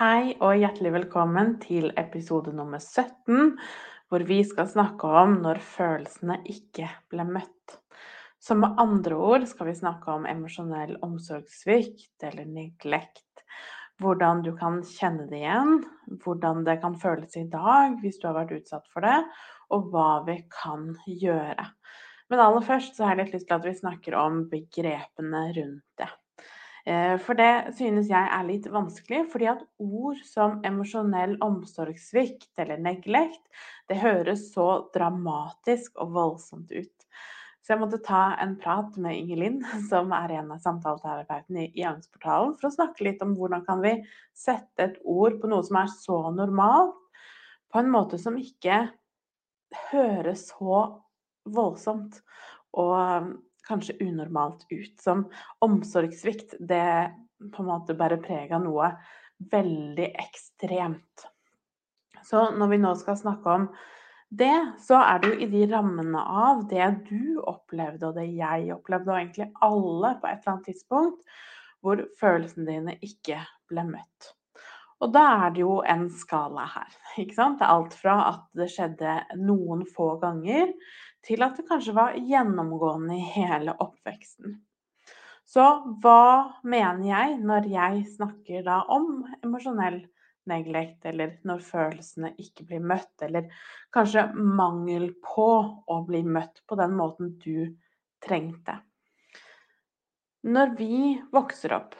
Hei og hjertelig velkommen til episode nummer 17, hvor vi skal snakke om når følelsene ikke ble møtt. Så med andre ord skal vi snakke om emosjonell omsorgssvikt eller neglekt. Hvordan du kan kjenne det igjen, hvordan det kan føles i dag hvis du har vært utsatt for det, og hva vi kan gjøre. Men aller først så har jeg litt lyst til at vi snakker om begrepene rundt det. Eh, for det synes jeg er litt vanskelig, fordi at ord som emosjonell omsorgssvikt eller neglekt, det høres så dramatisk og voldsomt ut. Så jeg måtte ta en prat med Ingelin, som er en av samtaleterapeutene i, i Angstportalen, for å snakke litt om hvordan kan vi sette et ord på noe som er så normalt, på en måte som ikke høres så voldsomt og kanskje unormalt ut. Som omsorgssvikt, det på en måte bærer preg av noe veldig ekstremt. Så når vi nå skal snakke om det, så er det jo i de rammene av det du opplevde, og det jeg opplevde, og egentlig alle på et eller annet tidspunkt, hvor følelsene dine ikke ble møtt. Og da er det jo en skala her. ikke sant? Det er alt fra at det skjedde noen få ganger, til at det kanskje var gjennomgående i hele oppveksten. Så hva mener jeg når jeg snakker da om emosjonell neglekt, eller når følelsene ikke blir møtt, eller kanskje mangel på å bli møtt på den måten du trengte? Når vi vokser opp,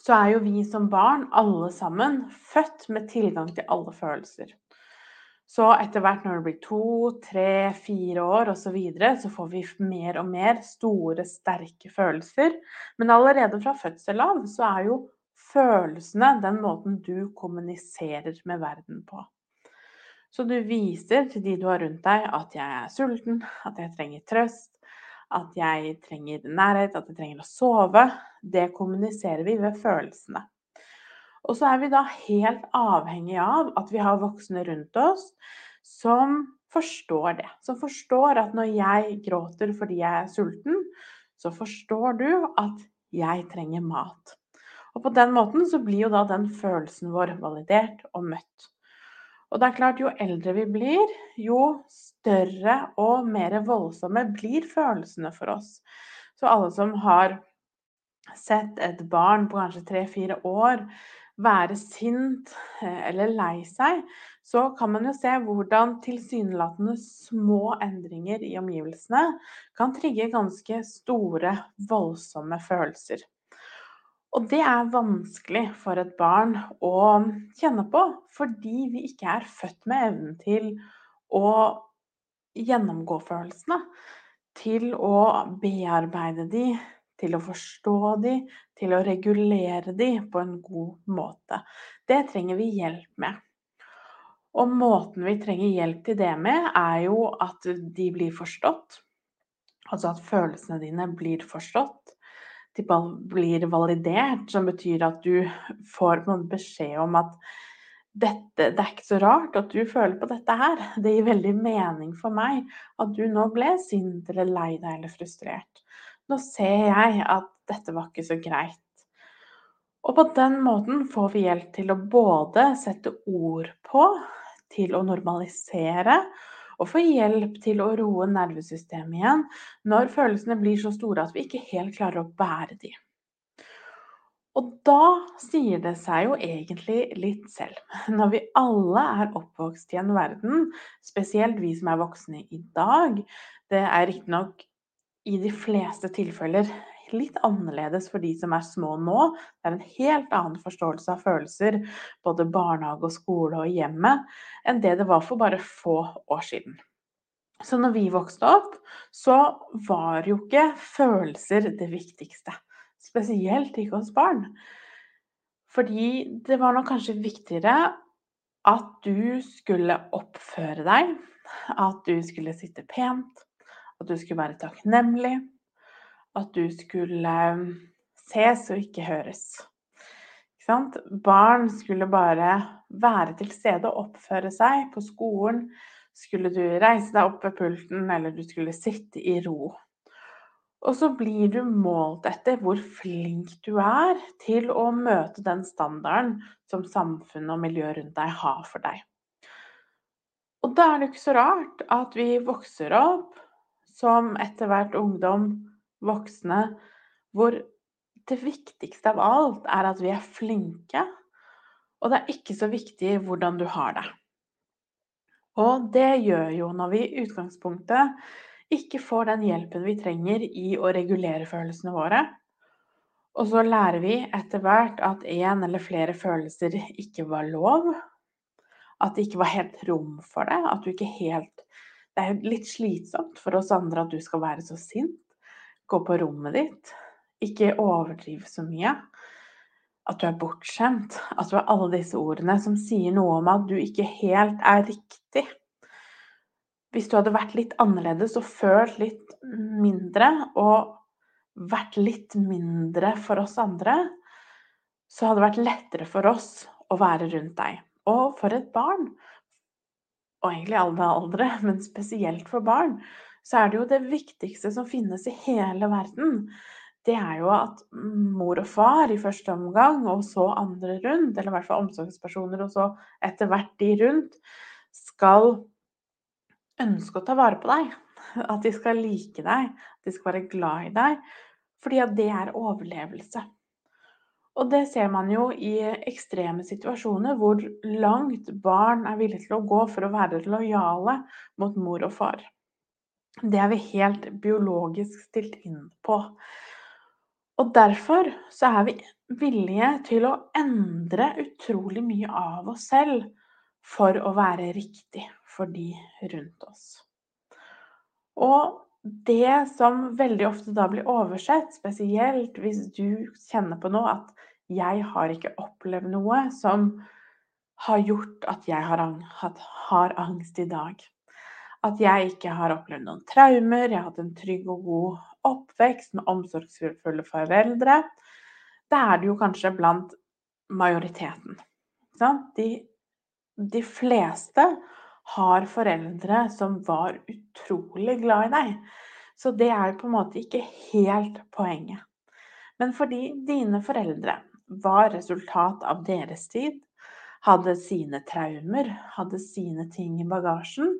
så er jo vi som barn alle sammen født med tilgang til alle følelser. Så etter hvert når det blir to, tre, fire år osv., så, videre, så får vi mer og mer store, sterke følelser. Men allerede fra fødsel av så er jo følelsene den måten du kommuniserer med verden på. Så du viser til de du har rundt deg at jeg er sulten, at jeg trenger trøst, at jeg trenger nærhet, at jeg trenger å sove. Det kommuniserer vi ved følelsene. Og så er vi da helt avhengig av at vi har voksne rundt oss som forstår det. Som forstår at når jeg gråter fordi jeg er sulten, så forstår du at jeg trenger mat. Og på den måten så blir jo da den følelsen vår validert og møtt. Og det er klart, jo eldre vi blir, jo større og mer voldsomme blir følelsene for oss. Så alle som har sett et barn på kanskje tre-fire år være sint eh, eller lei seg, så kan man jo se hvordan tilsynelatende små endringer i omgivelsene kan trigge ganske store, voldsomme følelser. Og det er vanskelig for et barn å kjenne på, fordi vi ikke er født med evnen til å gjennomgå følelsene, til å bearbeide de, til å forstå de, til å regulere de på en god måte. Det trenger vi hjelp med. Og måten vi trenger hjelp til det med, er jo at de blir forstått. Altså at følelsene dine blir forstått. De blir validert, som betyr at du får beskjed om at dette, det er ikke så rart at du føler på dette her. Det gir veldig mening for meg at du nå ble sint eller lei deg eller frustrert. Nå ser jeg at dette var ikke så greit. Og på den måten får vi hjelp til å både sette ord på, til å normalisere, og få hjelp til å roe nervesystemet igjen når følelsene blir så store at vi ikke helt klarer å bære de. Og da sier det seg jo egentlig litt selv. Når vi alle er oppvokst i en verden, spesielt vi som er voksne i dag Det er riktignok i de fleste tilfeller litt annerledes for de som er små nå. Det er en helt annen forståelse av følelser, både barnehage og skole og hjemme, enn det det var for bare få år siden. Så når vi vokste opp, så var jo ikke følelser det viktigste. Spesielt ikke hos barn. Fordi det var nok kanskje viktigere at du skulle oppføre deg, at du skulle sitte pent, at du skulle være takknemlig, at du skulle ses og ikke høres. Ikke Barn skulle bare være til stede og oppføre seg. På skolen skulle du reise deg opp ved pulten, eller du skulle sitte i ro. Og så blir du målt etter hvor flink du er til å møte den standarden som samfunnet og miljøet rundt deg har for deg. Og da er det ikke så rart at vi vokser opp som etter hvert ungdom, voksne, hvor det viktigste av alt er at vi er flinke, og det er ikke så viktig hvordan du har det. Og det gjør jo når vi i utgangspunktet ikke får den hjelpen vi trenger i å regulere følelsene våre. Og så lærer vi etter hvert at én eller flere følelser ikke var lov. At det ikke var helt rom for det. At du ikke helt Det er litt slitsomt for oss andre at du skal være så sint. Gå på rommet ditt. Ikke overdrive så mye. At du er bortskjemt. At du har alle disse ordene som sier noe om at du ikke helt er riktig hvis du hadde vært litt annerledes og følt litt mindre og vært litt mindre for oss andre, så hadde det vært lettere for oss å være rundt deg. Og for et barn, og egentlig alle aldre, men spesielt for barn, så er det jo det viktigste som finnes i hele verden. Det er jo at mor og far i første omgang, og så andre rundt, eller i hvert fall omsorgspersoner, og så etter hvert de rundt, skal ønske å ta vare på deg. At de skal like deg, at de skal være glad i deg. Fordi at det er overlevelse. Og det ser man jo i ekstreme situasjoner hvor langt barn er villige til å gå for å være lojale mot mor og far. Det er vi helt biologisk stilt inn på. Og derfor så er vi villige til å endre utrolig mye av oss selv for å være riktig for de rundt oss. Og det som veldig ofte da blir oversett, spesielt hvis du kjenner på noe at 'jeg har ikke opplevd noe som har gjort at jeg har, har angst i dag'. At jeg ikke har opplevd noen traumer, jeg har hatt en trygg og god oppvekst med omsorgsfulle foreldre. Da er det jo kanskje blant majoriteten. De, de fleste har foreldre som var utrolig glad i deg. Så det er på en måte ikke helt poenget. Men fordi dine foreldre var resultat av deres tid, hadde sine traumer, hadde sine ting i bagasjen,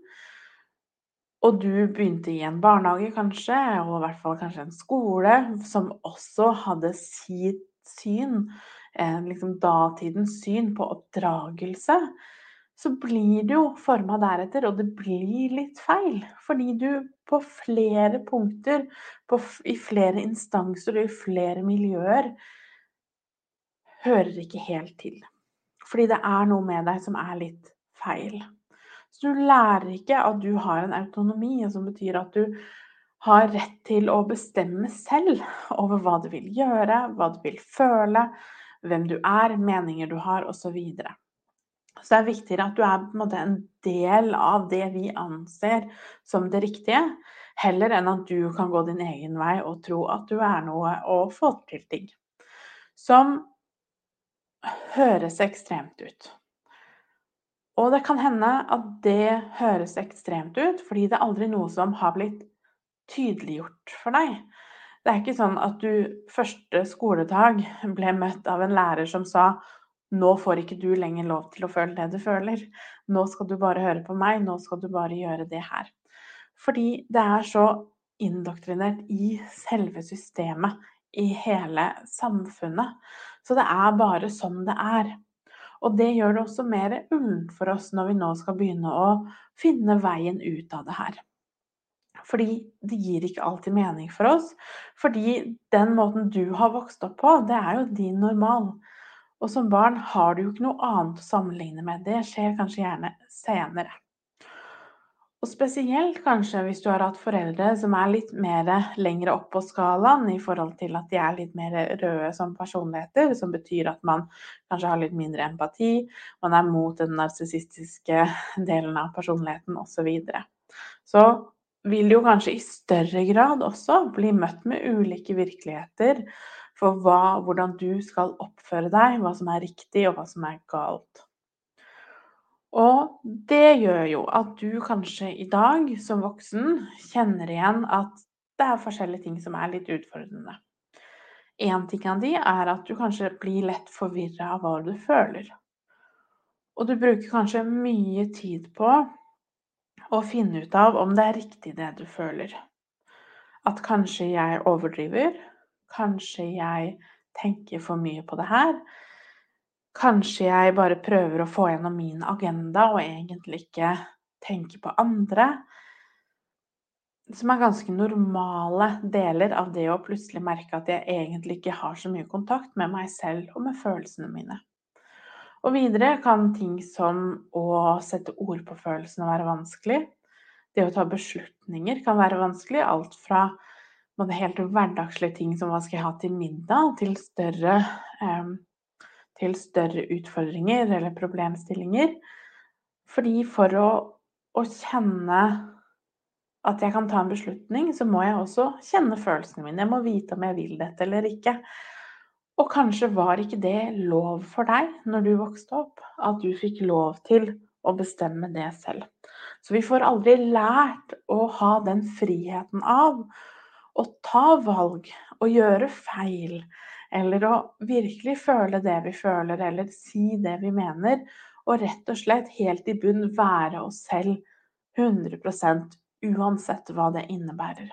og du begynte i en barnehage kanskje, og i hvert fall kanskje en skole, som også hadde sitt syn, eh, liksom datidens syn på oppdragelse, så blir det jo forma deretter, og det blir litt feil. Fordi du på flere punkter, på, i flere instanser og i flere miljøer hører ikke helt til. Fordi det er noe med deg som er litt feil. Så du lærer ikke at du har en autonomi, som betyr at du har rett til å bestemme selv over hva du vil gjøre, hva du vil føle, hvem du er, meninger du har, osv. Så det er viktigere at du er en, en del av det vi anser som det riktige, heller enn at du kan gå din egen vei og tro at du er noe og få til ting. Som høres ekstremt ut. Og det kan hende at det høres ekstremt ut fordi det er aldri noe som har blitt tydeliggjort for deg. Det er ikke sånn at du første skoledag ble møtt av en lærer som sa nå får ikke du lenger lov til å føle det du føler. Nå skal du bare høre på meg, nå skal du bare gjøre det her. Fordi det er så indoktrinert i selve systemet, i hele samfunnet. Så det er bare sånn det er. Og det gjør det også mer ullent for oss når vi nå skal begynne å finne veien ut av det her. Fordi det gir ikke alltid mening for oss. Fordi den måten du har vokst opp på, det er jo din normal. Og som barn har du jo ikke noe annet å sammenligne med. Det skjer kanskje gjerne senere. Og spesielt kanskje hvis du har hatt foreldre som er litt mer lengre opp på skalaen i forhold til at de er litt mer røde som personligheter, som betyr at man kanskje har litt mindre empati, man er mot den narsissistiske delen av personligheten osv. Så, videre. så vil du jo kanskje i større grad også bli møtt med ulike virkeligheter for hva, hvordan du skal oppføre deg, hva som er riktig og hva som er galt. Og det gjør jo at du kanskje i dag som voksen kjenner igjen at det er forskjellige ting som er litt utfordrende. En ting av de er at du kanskje blir lett forvirra av hva du føler. Og du bruker kanskje mye tid på å finne ut av om det er riktig det du føler. At kanskje jeg overdriver, kanskje jeg tenker for mye på det her, Kanskje jeg bare prøver å få gjennom min agenda og egentlig ikke tenker på andre. Som er ganske normale deler av det å plutselig merke at jeg egentlig ikke har så mye kontakt med meg selv og med følelsene mine. Og videre kan ting som å sette ord på følelsene være vanskelig. Det å ta beslutninger kan være vanskelig. Alt fra helt hverdagslige ting som hva skal jeg ha til middag, til større eh, til større utfordringer eller problemstillinger. Fordi for å, å, kjenne at jeg kan ta en beslutning, så må jeg også kjenne følelsene mine. Jeg må vite om jeg vil dette eller ikke. Og kanskje var ikke det lov for deg når du vokste opp, at du fikk lov til å bestemme det selv. Så vi får aldri lært å ha den friheten av å ta valg å gjøre feil eller å virkelig føle det vi føler, eller si det vi mener. Og rett og slett helt i bunn være oss selv 100% uansett hva det innebærer.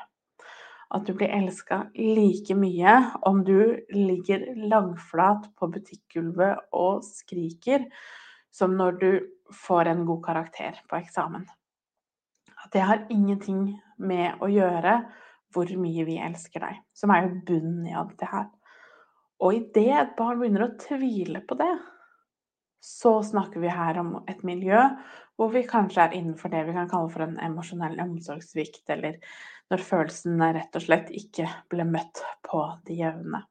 At du blir elska like mye om du ligger langflat på butikkgulvet og skriker, som når du får en god karakter på eksamen. At det har ingenting med å gjøre hvor mye vi elsker deg, som er jo bunnen i alt det her. Og idet et barn begynner å tvile på det, så snakker vi her om et miljø hvor vi kanskje er innenfor det vi kan kalle for en emosjonell omsorgssvikt, eller når følelsene rett og slett ikke ble møtt på det jevne.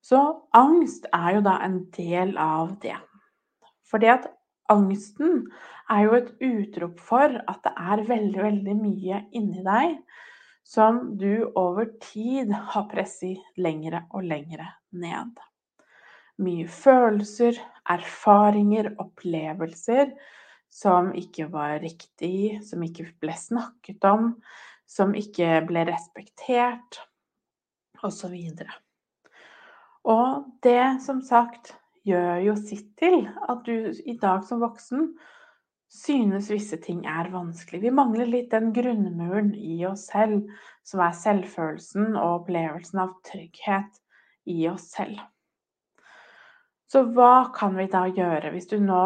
Så angst er jo da en del av det. Fordi at angsten er jo et utrop for at det er veldig, veldig mye inni deg som du over tid har presset lengre og lengre ned. Mye følelser, erfaringer, opplevelser som ikke var riktig, som ikke ble snakket om, som ikke ble respektert, osv. Og, og det, som sagt, gjør jo sitt til at du i dag som voksen synes visse ting er vanskelig. Vi mangler litt den grunnmuren i oss selv, som er selvfølelsen og opplevelsen av trygghet i oss selv. Så hva kan vi da gjøre hvis du nå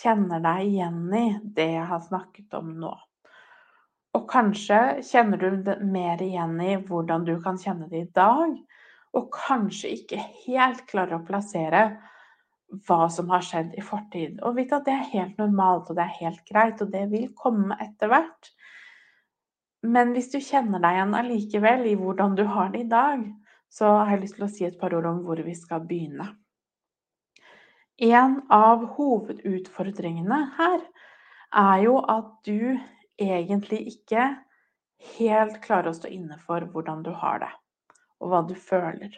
kjenner deg igjen i det jeg har snakket om nå? Og kanskje kjenner du mer igjen i hvordan du kan kjenne det i dag, og kanskje ikke helt klarer å plassere hva som har skjedd i fortid. Og vite at det er helt normalt og det er helt greit, og det vil komme etter hvert. Men hvis du kjenner deg igjen allikevel i hvordan du har det i dag, så har jeg lyst til å si et par ord om hvor vi skal begynne. En av hovedutfordringene her er jo at du egentlig ikke helt klarer å stå inne for hvordan du har det, og hva du føler.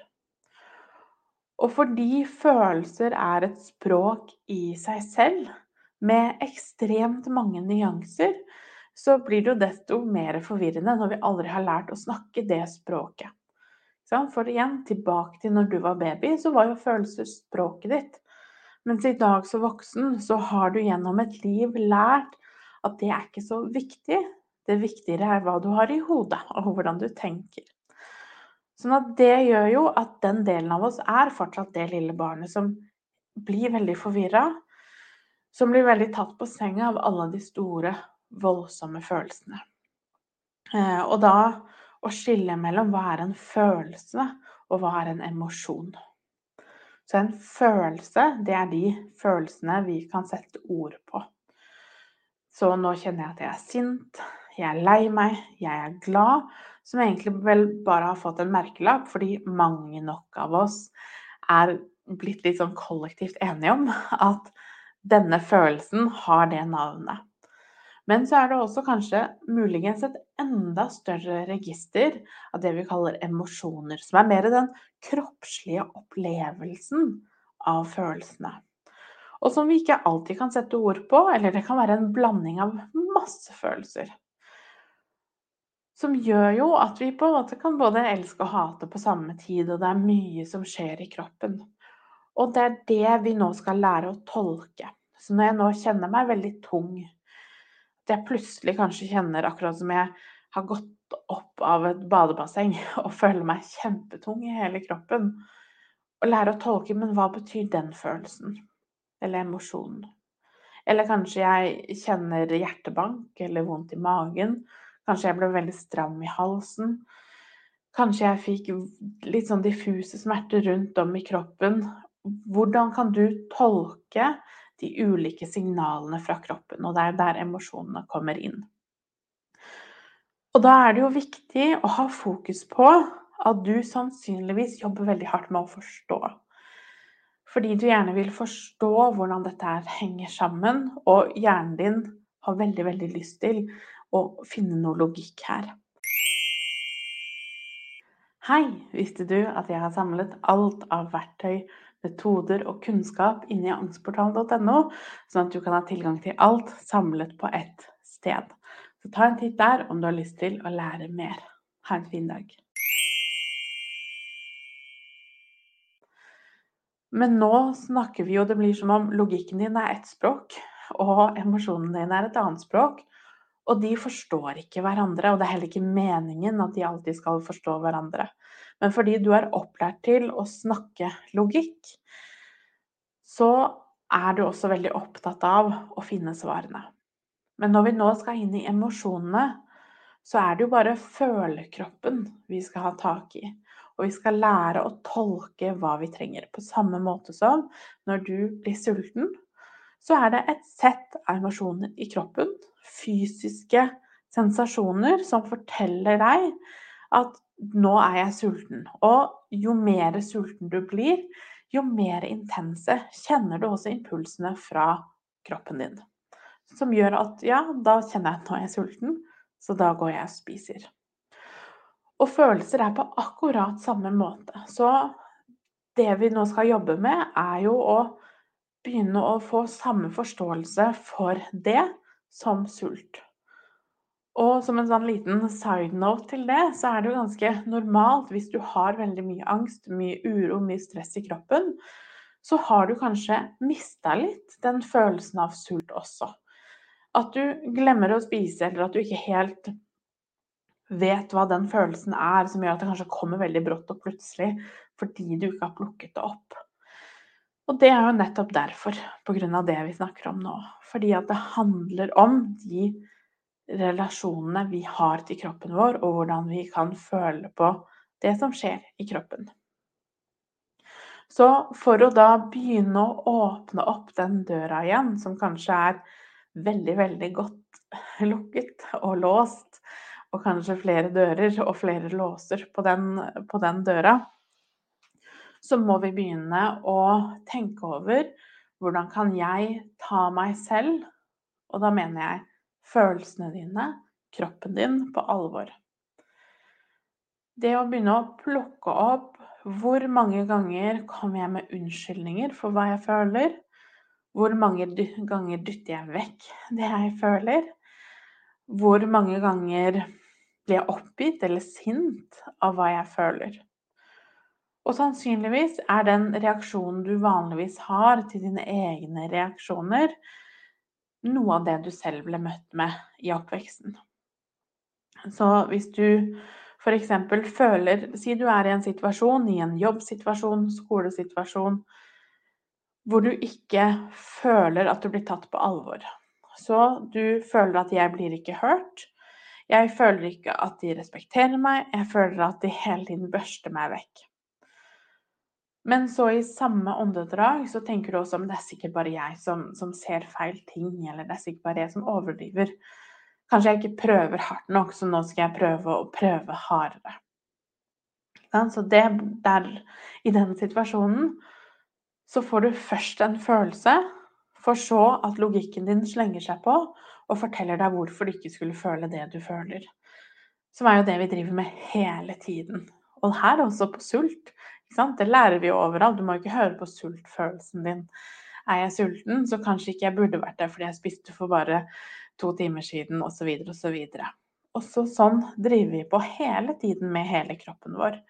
Og fordi følelser er et språk i seg selv, med ekstremt mange nyanser, så blir det jo desto mer forvirrende når vi aldri har lært å snakke det språket. For igjen, tilbake til når du var baby, så var jo følelser språket ditt. Mens i dag som voksen så har du gjennom et liv lært at det er ikke så viktig. Det viktigere er hva du har i hodet, og hvordan du tenker. Sånn at det gjør jo at den delen av oss er fortsatt det lille barnet som blir veldig forvirra. Som blir veldig tatt på senga av alle de store, voldsomme følelsene. Eh, og da å skille mellom hva er en følelse, og hva er en emosjon. Så en følelse, det er de følelsene vi kan sette ord på. Så nå kjenner jeg at jeg er sint, jeg er lei meg, jeg er glad. Som egentlig vel bare har fått en merkelapp, fordi mange nok av oss er blitt litt sånn kollektivt enige om at denne følelsen har det navnet. Men så er det også kanskje muligens et enda større register av det vi kaller emosjoner, som er mer den kroppslige opplevelsen av følelsene. Og som vi ikke alltid kan sette ord på, eller det kan være en blanding av masse følelser. Som gjør jo at vi på en måte kan både elske og hate på samme tid, og det er mye som skjer i kroppen. Og det er det vi nå skal lære å tolke. Så når jeg nå kjenner meg veldig tung, at jeg plutselig kanskje kjenner akkurat som jeg har gått opp av et badebasseng og føler meg kjempetung i hele kroppen, og lære å tolke men hva betyr den følelsen eller emosjonen? Eller kanskje jeg kjenner hjertebank eller vondt i magen. Kanskje jeg ble veldig stram i halsen. Kanskje jeg fikk litt sånn diffuse smerter rundt om i kroppen. Hvordan kan du tolke de ulike signalene fra kroppen? Og det er der emosjonene kommer inn. Og da er det jo viktig å ha fokus på at du sannsynligvis jobber veldig hardt med å forstå. Fordi du gjerne vil forstå hvordan dette henger sammen, og hjernen din har veldig, veldig lyst til å finne noe logikk her. Hei! Visste du at jeg har samlet alt av verktøy, metoder og kunnskap inni angstportalen.no, sånn at du kan ha tilgang til alt samlet på ett sted. Så ta en titt der om du har lyst til å lære mer. Ha en fin dag. Men nå snakker vi jo Det blir som om logikken din er ett språk, og emosjonene dine er et annet språk. Og de forstår ikke hverandre, og det er heller ikke meningen at de alltid skal forstå hverandre. Men fordi du er opplært til å snakke logikk, så er du også veldig opptatt av å finne svarene. Men når vi nå skal inn i emosjonene, så er det jo bare følekroppen vi skal ha tak i. Og vi skal lære å tolke hva vi trenger. På samme måte som når du blir sulten, så er det et sett av emosjoner i kroppen, fysiske sensasjoner, som forteller deg at nå er jeg sulten. Og jo mer sulten du blir, jo mer intense kjenner du også impulsene fra kroppen din. Som gjør at ja, da kjenner jeg at nå er jeg sulten, så da går jeg og spiser. Og følelser er på akkurat samme måte. Så det vi nå skal jobbe med, er jo å begynne å få samme forståelse for det som sult. Og som en sånn liten side note til det, så er det jo ganske normalt hvis du har veldig mye angst, mye uro, mye stress i kroppen, så har du kanskje mista litt den følelsen av sult også. At du glemmer å spise, eller at du ikke helt vet hva den følelsen er, som gjør at det kanskje kommer veldig brått og plutselig fordi du ikke har plukket det opp. Og det er jo nettopp derfor, pga. det vi snakker om nå. Fordi at det handler om de relasjonene vi har til kroppen vår, og hvordan vi kan føle på det som skjer i kroppen. Så for å da begynne å åpne opp den døra igjen, som kanskje er veldig, veldig godt lukket og låst, og kanskje flere dører og flere låser på den, på den døra, så må vi begynne å tenke over hvordan kan jeg ta meg selv, og da mener jeg følelsene dine, kroppen din, på alvor. Det å begynne å plukke opp hvor mange ganger kommer jeg med unnskyldninger for hva jeg føler? Hvor mange ganger dytter jeg vekk det jeg føler? Hvor mange ganger blir jeg oppgitt eller sint av hva jeg føler? Og sannsynligvis er den reaksjonen du vanligvis har til dine egne reaksjoner, noe av det du selv ble møtt med i oppveksten. Så hvis du f.eks. føler Si du er i en situasjon, i en jobbsituasjon, skolesituasjon, hvor du ikke føler at du blir tatt på alvor. Så du føler at 'jeg blir ikke hørt', jeg føler ikke at de respekterer meg, jeg føler at de hele tiden børster meg vekk. Men så i samme åndedrag så tenker du også om det er sikkert bare jeg som, som, ser feil ting, eller det er sikkert bare jeg som overdriver. Kanskje jeg ikke prøver hardt nok, så nå skal jeg prøve å prøve hardere. Så det der, i den situasjonen, så får du først en følelse, for så at logikken din slenger seg på og forteller deg hvorfor du ikke skulle føle det du føler. Som er jo det vi driver med hele tiden. Og her også på sult. Det lærer vi jo overalt. Du må ikke høre på sultfølelsen din. Er jeg sulten, så kanskje ikke jeg burde vært der fordi jeg spiste for bare to timer siden, osv., osv. Også sånn driver vi på hele tiden med hele kroppen vår.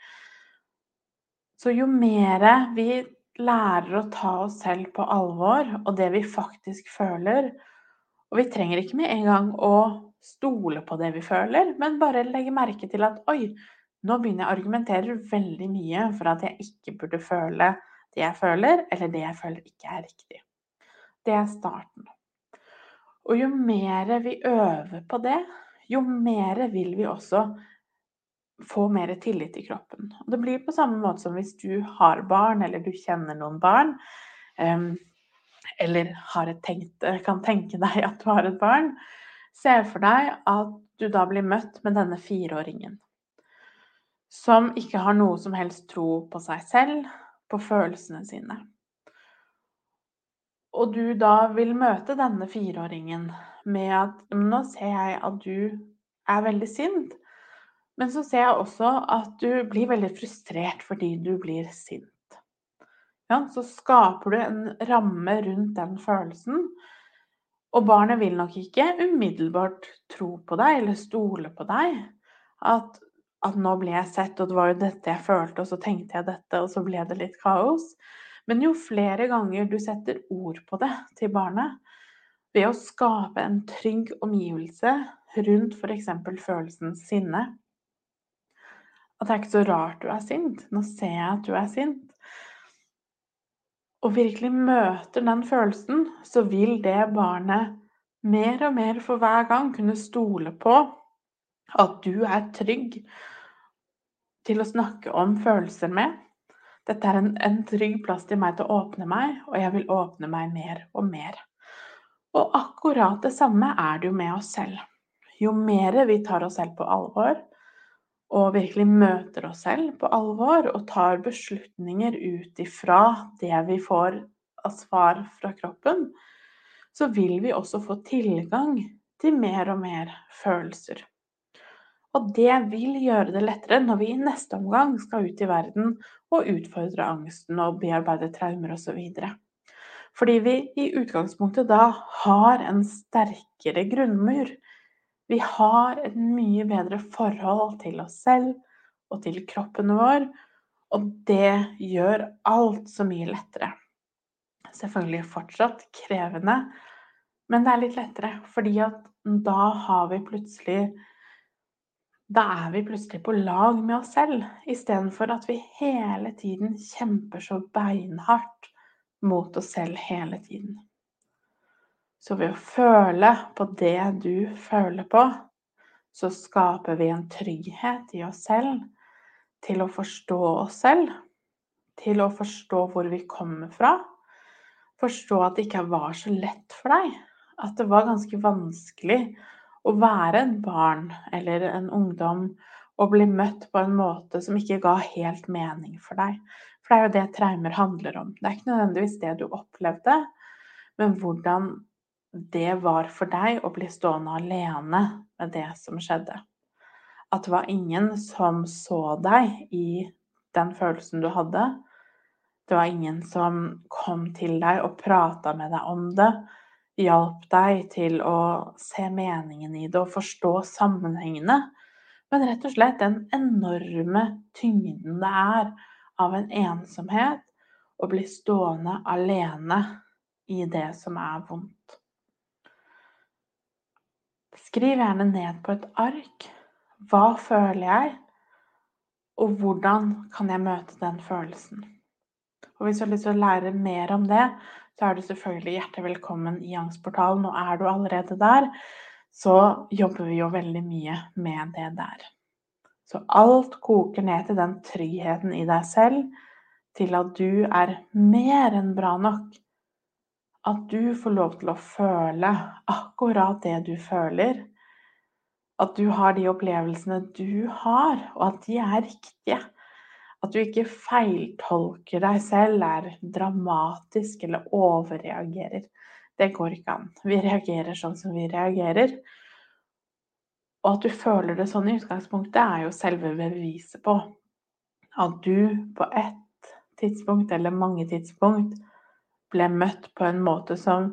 Så jo mer vi lærer å ta oss selv på alvor og det vi faktisk føler Og vi trenger ikke med en gang å stole på det vi føler, men bare legge merke til at oi, nå begynner jeg å argumentere veldig mye for at jeg ikke burde føle det jeg føler, eller det jeg føler ikke er riktig. Det er starten. Og jo mer vi øver på det, jo mer vil vi også få mer tillit i kroppen. Og det blir på samme måte som hvis du har barn, eller du kjenner noen barn, um, eller tenkt, kan tenke deg at du har et barn. Se for deg at du da blir møtt med denne fireåringen som ikke har noe som helst tro på seg selv, på følelsene sine. Og du da vil møte denne fireåringen med at Nå ser jeg at du er veldig sint, men så ser jeg også at du blir veldig frustrert fordi du blir sint. Ja, så skaper du en ramme rundt den følelsen. Og barnet vil nok ikke umiddelbart tro på deg eller stole på deg. At at nå ble jeg sett, og det var jo dette jeg følte, og så tenkte jeg dette, og så ble det litt kaos. Men jo flere ganger du setter ord på det til barnet, ved å skape en trygg omgivelse rundt f.eks. følelsen sinne At det er ikke så rart du er sint. Nå ser jeg at du er sint. Og virkelig møter den følelsen, så vil det barnet mer og mer for hver gang kunne stole på at du er trygg til å snakke om følelser med. Dette er en, en, trygg plass til meg til å åpne meg, og jeg vil åpne meg mer og mer. Og akkurat det samme er det jo med oss selv. Jo mer vi tar oss selv på alvor, og virkelig møter oss selv på alvor og tar beslutninger ut ifra det vi får av svar fra kroppen, så vil vi også få tilgang til mer og mer følelser. Og det vil gjøre det lettere når vi i neste omgang skal ut i verden og utfordre angsten og bearbeide traumer osv. Fordi vi i utgangspunktet da har en sterkere grunnmur. Vi har et mye bedre forhold til oss selv og til kroppen vår, og det gjør alt så mye lettere. Selvfølgelig fortsatt krevende, men det er litt lettere, fordi at da har vi plutselig da er vi plutselig på lag med oss selv, istedenfor at vi hele tiden kjemper så beinhardt mot oss selv hele tiden. Så ved å føle på det du føler på, så skaper vi en trygghet i oss selv til å forstå oss selv, til å forstå hvor vi kommer fra, forstå at det ikke var så lett for deg, at det var ganske vanskelig å være en barn eller en ungdom og bli møtt på en måte som ikke ga helt mening for deg. For det er jo det traumer handler om. Det er ikke nødvendigvis det du opplevde, men hvordan det var for deg å bli stående alene med det som skjedde. At det var ingen som så deg i den følelsen du hadde. Det var ingen som kom til deg og prata med deg om det hjalp deg til å se meningen i det og forstå sammenhengene. Men rett og slett den enorme tyngden det er av en ensomhet å bli stående alene i det som er vondt. Skriv gjerne ned på et ark hva føler jeg, og hvordan kan jeg møte den følelsen. Og hvis du har lyst til å lære mer om det, så er du selvfølgelig hjertelig velkommen i Angstportalen. Og er du allerede der, så jobber vi jo veldig mye med det der. Så alt koker ned til den tryggheten i deg selv til at du er mer enn bra nok. At du får lov til å føle akkurat det du føler. At du har de opplevelsene du har, og at de er riktige. At du ikke feiltolker deg selv, er dramatisk eller overreagerer. Det går ikke an. Vi reagerer sånn som vi reagerer. Og at du føler det sånn i utgangspunktet, er jo selve beviset på at du på ett tidspunkt, eller mange tidspunkt, ble møtt på en måte som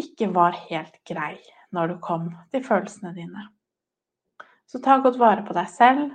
ikke var helt grei når du kom til følelsene dine. Så ta godt vare på deg selv.